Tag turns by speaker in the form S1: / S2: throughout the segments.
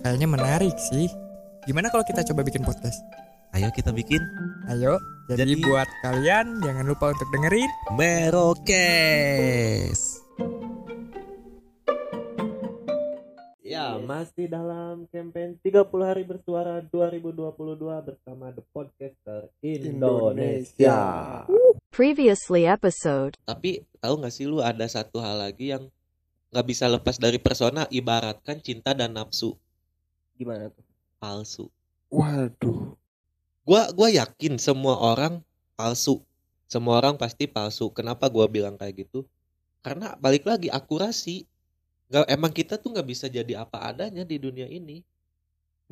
S1: Kayaknya menarik sih Gimana kalau kita coba bikin podcast?
S2: Ayo kita bikin
S1: Ayo Jadi,
S2: Jadi-
S1: buat kalian jangan lupa untuk dengerin
S2: Merokes. Ya, masih dalam campaign 30 hari bersuara 2022 bersama The Podcaster Indonesia.
S3: Previously episode.
S2: Tapi tahu nggak sih lu ada satu hal lagi yang nggak bisa lepas dari persona ibaratkan cinta dan nafsu
S4: gimana tuh
S2: palsu.
S5: Waduh.
S2: Gua gua yakin semua orang palsu. Semua orang pasti palsu. Kenapa gua bilang kayak gitu? Karena balik lagi akurasi. Nggak, emang kita tuh nggak bisa jadi apa adanya di dunia ini.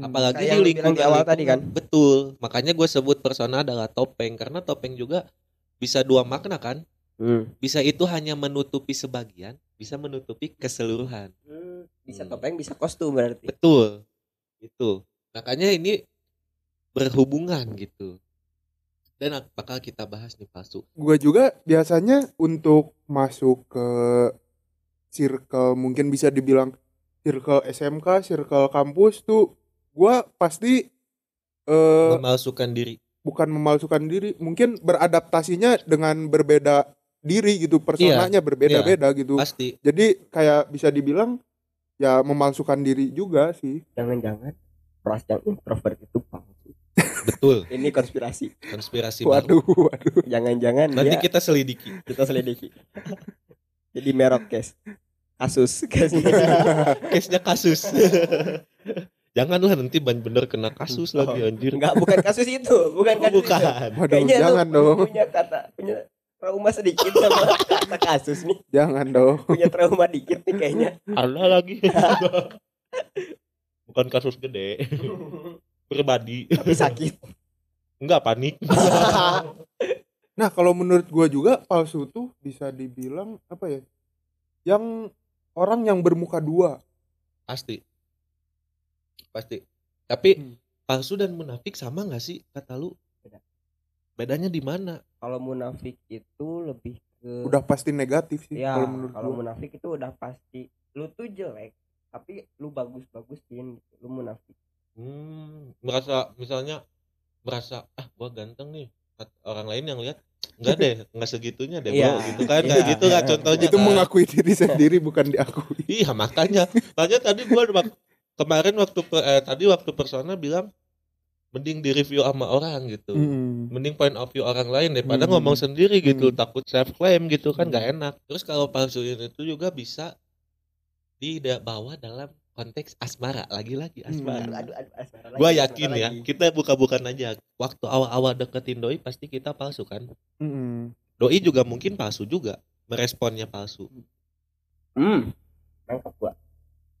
S2: Apalagi
S4: Kayak
S2: di
S4: yang lu bilang
S2: lingkungan
S4: di awal tadi kan?
S2: Betul. Makanya gue sebut persona adalah topeng karena topeng juga bisa dua makna kan.
S4: hmm.
S2: Bisa itu hanya menutupi sebagian, bisa menutupi keseluruhan.
S4: bisa
S2: Hmm.
S4: topeng bisa kostum berarti
S2: Betul. Itu. Makanya ini berhubungan gitu. Dan apakah kita bahas nih palsu?
S5: Gue juga biasanya untuk masuk ke circle mungkin bisa dibilang circle SMK, circle kampus tuh gua pasti eh
S2: Memalsukan diri.
S5: bukan memalsukan diri, mungkin beradaptasinya dengan berbeda diri gitu, personanya berbeda-beda gitu.
S2: Pasti.
S5: Jadi kayak bisa dibilang ya memalsukan diri juga sih.
S4: jangan-jangan ras yang introvert itu palsu
S2: Betul.
S4: ini konspirasi
S2: Konspirasi baru.
S5: Waduh, waduh.
S4: jangan-jangan
S2: Nanti
S4: dia
S2: kita selidiki.
S4: kita selidiki jadi merok case kasus case
S2: Case-nya kasus. Janganlah nanti bener kena kasus lagi anjir.
S4: enggak bukan kasus itu bukan
S2: Oh,
S4: kasus
S2: bukan.
S4: itu.
S5: Waduh,
S4: Kayaknya lu
S5: jangan dong.
S4: punya kata punya trauma sedikit sama kata kasus nih
S5: Jangan dong.
S4: punya trauma dikit nih kayaknya
S2: Ada lagi. Bukan kasus gede. Pribadi.
S4: tapi sakit
S2: Enggak panik.
S5: Nah, kalau menurut gua juga palsu tuh bisa dibilang apa ya? Yang orang yang bermuka dua.
S2: Pasti. Pasti. Tapi
S5: Hmm.
S2: palsu dan munafik sama nggak sih kata lu?
S4: Beda.
S2: Bedanya di mana?
S4: Kalau munafik itu lebih ke
S5: Udah pasti negatif sih
S4: ya
S5: kalau menurut
S4: kalau munafik itu udah pasti lu tuh jelek tapi lu bagus bagusin gitu. lu munafik
S2: Hmm, merasa misalnya merasa ah gua ganteng nih. Orang lain yang lihat enggak deh, enggak segitunya deh,
S4: Iya.
S2: bro. Gitu kan kayak
S4: Iya.
S2: gitu kan contohnya.
S5: Itu
S2: kan.
S5: mengakui diri sendiri bukan diakui.
S2: Iya, makanya. Makanya tadi gua kemarin waktu eh, tadi waktu persona bilang mending di review sama orang gitu.
S5: Hmm.
S2: mending point of view orang lain daripada
S5: Hmm.
S2: ngomong sendiri gitu
S5: Hmm.
S2: takut self claim gitu kan nggak enak terus kalau palsuin itu juga bisa dibawa dalam konteks asmara lagi-lagi asmara
S5: Hmm.
S4: aduh aduh asmara lagi,
S2: gua
S4: asmara
S2: yakin ya
S4: lagi.
S2: kita buka-bukan aja waktu awal-awal deketin doi pasti kita palsu kan
S5: Hmm.
S2: doi juga mungkin palsu juga meresponnya palsu
S4: hmm nangkep gua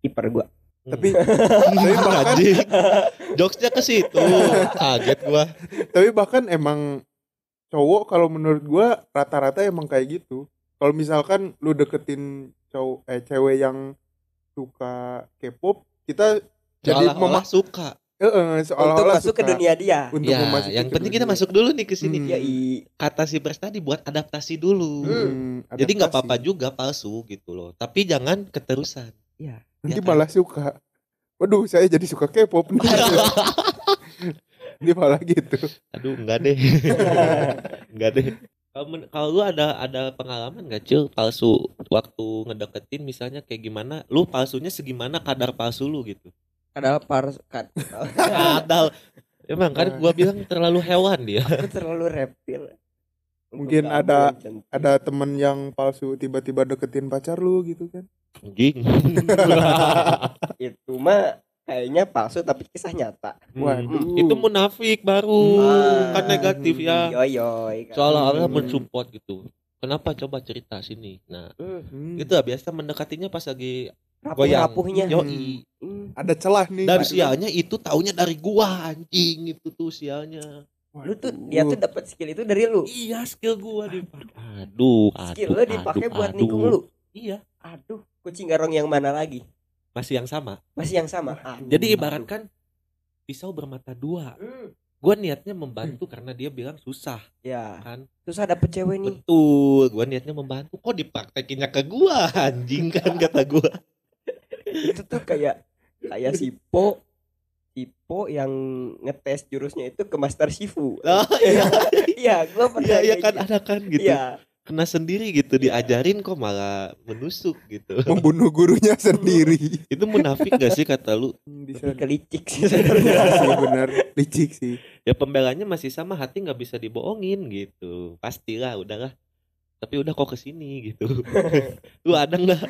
S4: kiper gua
S5: Tapi
S2: Hmm.
S5: tapi bahkan
S2: jokesnya ke situ kaget gua
S5: tapi bahkan emang cowok kalau menurut gua rata-rata emang kayak gitu. Kalau misalkan lu deketin cowok eh cewek yang suka K-pop, kita jadi memak
S2: suka
S5: eh, eh,
S4: untuk
S5: seolah-olah
S4: masuk ke
S5: suka
S4: dunia dia
S5: untuk
S2: ya
S5: memasuki
S2: yang
S5: ke
S2: penting kita
S5: dunia.
S2: masuk dulu nih ke sini
S5: Hmm.
S4: ya i
S2: kata si Pres tadi buat adaptasi dulu
S5: Hmm,
S2: Jadi nggak
S5: adaptasi.
S2: apa-apa juga palsu gitu loh. Tapi jangan keterusan.
S4: Ya
S5: Nanti
S2: Ya kan?
S5: malah suka. Waduh, saya jadi suka K-pop nih. Dia malah gitu.
S2: Aduh, enggak deh. enggak deh. Kalau lu ada ada pengalaman gak cil palsu waktu ngedeketin misalnya kayak gimana? Lu palsunya segimana kadar palsu lu gitu?
S4: kadal par kad
S2: Kadal Emang kan gua bilang terlalu hewan dia.
S4: Aku terlalu reptil.
S5: Mungkin ada- ada temen yang palsu tiba-tiba deketin pacar lu gitu kan
S2: Anjing.
S4: itu mah kayaknya palsu tapi kisah nyata.
S5: Waduh.
S2: Itu munafik baru.
S4: Ah.
S2: Kan negatif ya.
S4: Yoy yoy. kan.
S2: Seolah-olah
S5: Hmm.
S2: mensupport gitu. Kenapa coba cerita sini? Nah,
S4: Hmm,
S5: Hmm.
S2: itu lah biasa mendekatinya pas lagi
S4: rapuh
S2: goyang.
S4: rapuhnya.
S2: Yoi.
S4: Hmm.
S5: ada celah nih
S2: Dan sialnya itu taunya dari gua anjing itu tuh sialnya.
S4: Lu tuh dia tuh dapat skill itu dari lu.
S2: Iya skill gua dipakai. Aduh, aduh.
S4: Skill lu dipakai buat
S2: aduh.
S4: nikung lu.
S2: Iya,
S4: Aduh, kucing garong yang mana lagi?
S2: masih yang sama.
S4: Masih yang sama. Aduh.
S2: Jadi ibaratkan pisau bermata dua.
S4: Hmm.
S2: Gua niatnya membantu karena dia bilang susah
S4: Ya,
S2: kan.
S4: susah dapet cewek nih.
S2: Betul, gua niatnya membantu. Kok dipraktekinnya ke gua anjing kan kata gua.
S4: itu tuh kayak kayak si Po si Po yang ngetes jurusnya itu ke Master Shifu.
S2: Oh iya,
S4: Iya, gua pernah
S2: iya, iya kan
S4: gitu.
S2: ada kan gitu.
S4: Iya,
S2: Kena sendiri gitu diajarin kok malah menusuk gitu.
S5: membunuh gurunya sendiri
S2: Itu munafik gak sih kata lu?
S5: Bisa
S4: kelicik sih
S5: Iya
S4: sebenarnya.
S5: sih benar licik sih
S2: Ya pembelanya masih sama hati nggak bisa dibohongin gitu. Pastilah udahlah. Tapi udah kok ke sini gitu. lu ada nggak?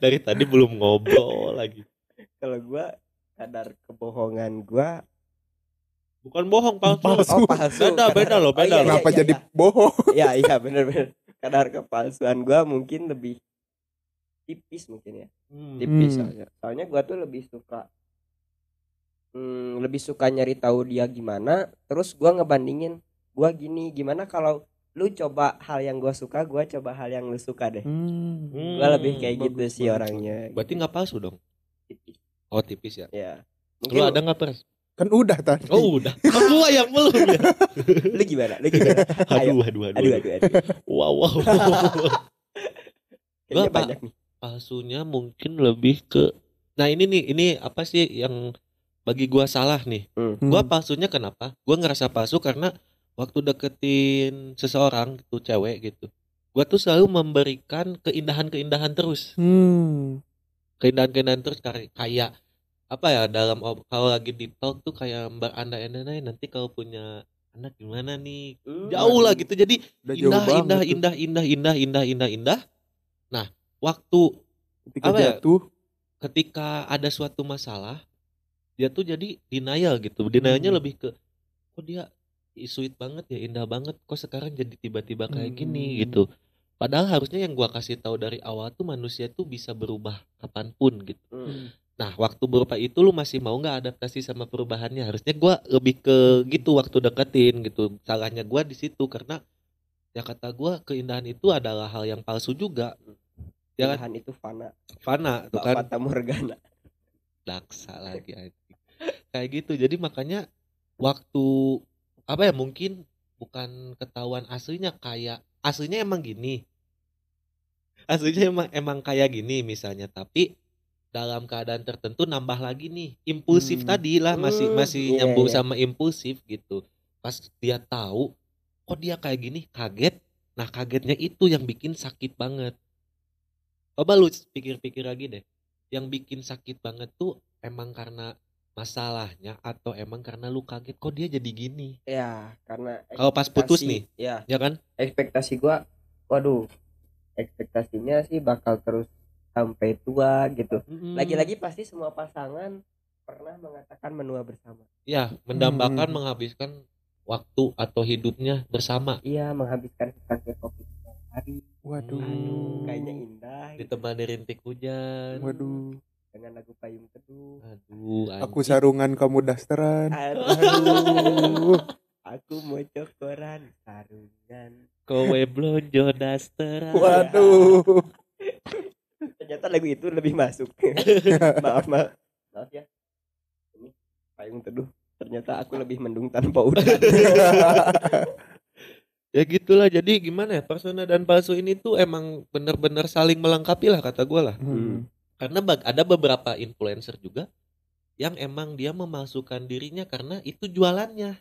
S2: Dari tadi belum ngobrol lagi.
S4: Kalau gua kadar kebohongan gua
S2: Bukan bohong palsu.
S5: Palsu.
S4: oh palsu.
S2: Beda, beda loh,
S4: Oh,
S2: beda
S4: iya,
S2: loh.
S4: iya,
S5: kenapa
S4: iya,
S5: jadi
S4: iya.
S5: bohong
S4: Iya, iya benar-benar. Kadar kepalsuan gua mungkin lebih tipis mungkin ya.
S2: Hmm.
S4: tipis
S5: Hmm.
S4: soalnya. Soalnya gua tuh lebih suka hmm, lebih suka nyari tahu dia gimana, terus gua ngebandingin gua gini, gimana kalau lu coba hal yang gua suka, gua coba hal yang lu suka deh.
S2: Hmm.
S4: Gua lebih kayak gitu
S5: bagus,
S4: sih
S5: bagus.
S4: orangnya.
S2: Berarti nggak palsu dong?
S4: tipis.
S2: Oh tipis ya.
S4: Ya.
S2: Lu ada nggak pers?
S5: kan udah tadi
S2: Oh udah. Kan gua yang belum ya.
S4: lu gimana? Lu gimana?
S2: Aduh, aduh, aduh.
S4: Aduh, aduh, aduh.
S2: Wow, wow. Gua,
S4: banyak nih.
S2: Palsunya mungkin lebih ke Nah, ini nih, ini apa sih yang bagi gua salah nih?
S4: Hmm.
S2: Gua palsunya kenapa? Gua ngerasa palsu karena waktu deketin seseorang gitu, cewek gitu. Gua tuh selalu memberikan keindahan-keindahan terus.
S5: hmm.
S2: Keindahan-keindahan terus kayak kayak apa ya dalam kalau lagi di talk tuh kayak berandai-andai nanti kalau punya anak gimana nih
S4: Hmm.
S2: jauh lah gitu jadi indah
S5: banget
S2: indah, indah indah indah indah indah indah nah waktu
S5: ketika
S2: apa ya?
S5: jatuh
S2: ketika ada suatu masalah dia tuh jadi denial gitu denialnya
S5: Hmm.
S2: lebih ke kok dia sweet banget ya indah banget kok sekarang jadi tiba-tiba kayak gini
S5: Hmm.
S2: gitu padahal harusnya yang gua kasih tahu dari awal tuh manusia tuh bisa berubah kapan pun gitu.
S4: Hmm.
S2: nah waktu berupa itu lu masih mau nggak adaptasi sama perubahannya? Harusnya gua lebih ke gitu waktu deketin gitu. Salahnya gua di situ karena ya kata gua keindahan itu adalah hal yang palsu juga. Ya kan?
S4: Pilihan itu fana.
S2: fana tuh kan?
S4: Fata Morgana.
S2: daksa lagi kayak gitu. Jadi makanya waktu apa ya mungkin bukan ketahuan aslinya kayak aslinya emang gini. Aslinya emang emang kayak gini misalnya tapi dalam keadaan tertentu nambah lagi nih. Impulsif
S5: Hmm.
S2: tadi lah masih
S4: Hmm,
S2: masih
S4: iya,
S2: nyambung
S4: iya.
S2: sama impulsif gitu. Pas dia tahu kok dia kayak gini? Kaget? Nah kagetnya itu yang bikin sakit banget. Coba lu pikir-pikir lagi deh. Yang bikin sakit banget tuh emang karena masalahnya atau emang karena lu kaget kok dia jadi gini?
S4: Ya, karena
S2: Kalau pas putus nih.
S4: Ya,
S2: ya kan?
S4: Ekspektasi gua waduh ekspektasinya sih bakal terus sampai tua gitu.
S2: Hmm.
S4: lagi-lagi pasti semua pasangan pernah mengatakan menua bersama.
S2: Ya mendambakan
S5: Hmm.
S2: menghabiskan waktu atau hidupnya bersama.
S4: Iya menghabiskan secangkir kopi setiap hari.
S5: Waduh.
S2: Aduh.
S4: kayaknya indah.
S2: Ditemani rintik hujan.
S5: Waduh
S4: dengan lagu payung teduh
S2: aduh
S5: aku
S2: anjing.
S5: sarungan kamu dasteran.
S4: Aduh. Aku mau cokoran sarungan.
S2: Kowe blonjo dasteran.
S5: Waduh.
S4: Ternyata lagu itu lebih masuk. Maaf maaf. Maaf ya. Ini payung teduh. Ternyata aku lebih mendung tanpa udan.
S2: Ya gitulah. Jadi gimana ya persona dan palsu ini tuh emang bener-bener saling melengkapi lah kata gue lah.
S5: Hmm.
S2: karena bag- ada beberapa influencer juga yang emang dia memalsukan dirinya karena itu jualannya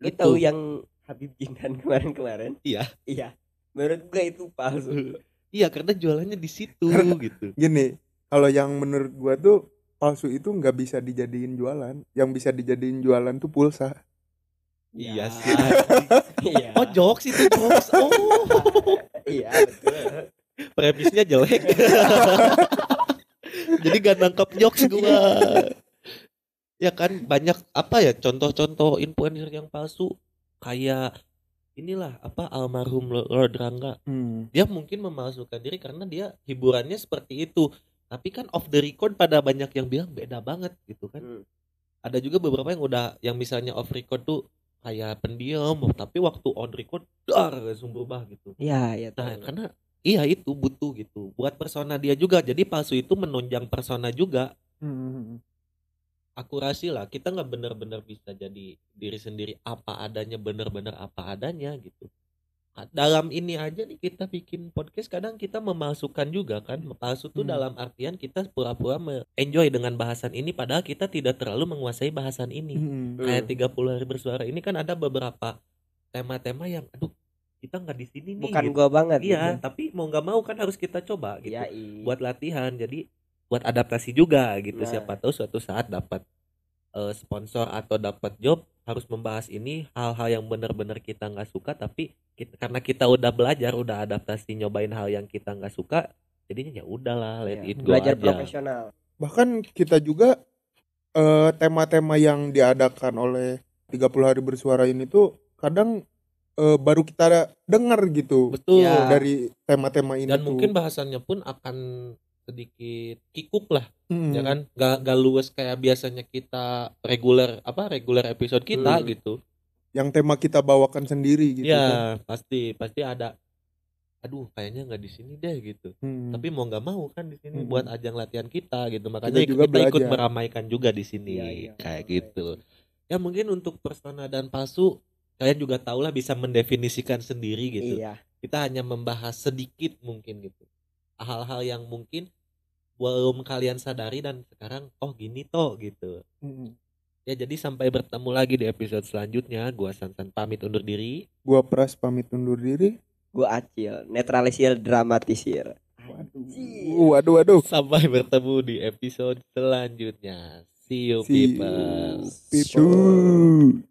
S4: lu
S2: Gitu.
S4: tahu yang Habib Jindan kemarin-kemarin
S2: Iya.
S4: iya menurut gue itu palsu
S2: iya karena jualannya di situ gitu
S5: gini kalau yang menurut gua tuh palsu itu nggak bisa dijadiin jualan yang bisa dijadiin jualan tuh pulsa
S2: Iya
S4: Ya.
S2: sih.
S4: Iya.
S2: Oh jokes itu jokes. Oh
S4: Iya betul.
S2: premisnya jelek. Jadi gak nangkep jokes gua. Ya kan banyak apa ya contoh-contoh influencer yang palsu kayak inilah apa almarhum Lord Rangga.
S5: Hmm.
S2: Dia mungkin memalsukan diri karena dia hiburannya seperti itu. Tapi kan off the record pada banyak yang bilang beda banget gitu kan.
S4: Hmm.
S2: Ada juga beberapa yang udah yang misalnya off record tuh kayak pendiam tapi waktu on record dar langsung berubah gitu.
S4: Iya, iya
S2: Nah,
S4: tahu.
S2: karena iya itu butuh gitu. Buat persona dia juga. Jadi palsu itu menunjang persona juga.
S5: Hmm.
S2: Akurasi lah. Kita nggak benar-benar bisa jadi diri sendiri apa adanya benar-benar apa adanya gitu. Nah, Dalam ini aja nih kita bikin podcast kadang kita memalsukan juga kan. Palsu tuh
S5: Hmm.
S2: dalam artian kita pura-pura enjoy dengan bahasan ini padahal kita tidak terlalu menguasai bahasan ini.
S5: Hmm.
S2: Kayak 30 hari bersuara ini kan ada beberapa tema-tema yang aduh kita nggak di sini nih.
S4: Bukan
S2: gitu.
S4: gua banget.
S2: Iya,
S4: gitu.
S2: tapi mau nggak mau kan harus kita coba gitu.
S4: Iya.
S2: Buat latihan. Jadi buat adaptasi juga gitu.
S4: Nah.
S2: Siapa tahu suatu saat dapat eh, sponsor atau dapat job harus membahas ini hal-hal yang benar-benar kita nggak suka tapi kita, karena kita udah belajar, udah adaptasi nyobain hal yang kita nggak suka, jadinya ya udahlah let
S4: Iya,
S2: it go
S4: Belajar
S2: aja.
S4: profesional.
S5: bahkan kita juga eh, tema-tema yang diadakan oleh 30 hari bersuara ini tuh kadang eh, baru kita dengar gitu
S2: Betul.
S4: Ya.
S5: dari tema-tema ini
S2: Dan
S5: tuh.
S2: mungkin bahasannya pun akan sedikit kikuk lah
S5: Hmm.
S2: ya kan gak, gak luwes kayak biasanya kita reguler apa reguler episode kita
S4: Hmm.
S2: gitu
S5: yang tema kita bawakan sendiri gitu kan.
S2: ya pasti pasti ada aduh kayaknya nggak di sini deh gitu
S5: Hmm.
S2: tapi mau nggak mau kan di sini
S5: Hmm.
S2: buat ajang latihan kita gitu makanya
S5: juga
S2: kita, ikut meramaikan juga di sini
S4: Iya, iya.
S2: kayak gitu ya mungkin untuk persona dan palsu kalian juga tahu lah bisa mendefinisikan sendiri gitu
S4: Iya.
S2: kita hanya membahas sedikit mungkin gitu hal-hal yang mungkin belum kalian sadari dan sekarang oh gini toh gitu.
S5: Hmm.
S2: ya jadi sampai bertemu lagi di episode selanjutnya. Gua Sansan pamit undur diri.
S5: Gua pras pamit undur diri.
S4: Gua acil, netralisir, dramatisir.
S5: Uh, waduh waduh.
S2: Sampai bertemu di episode selanjutnya. See you
S5: See you,
S2: people.
S5: People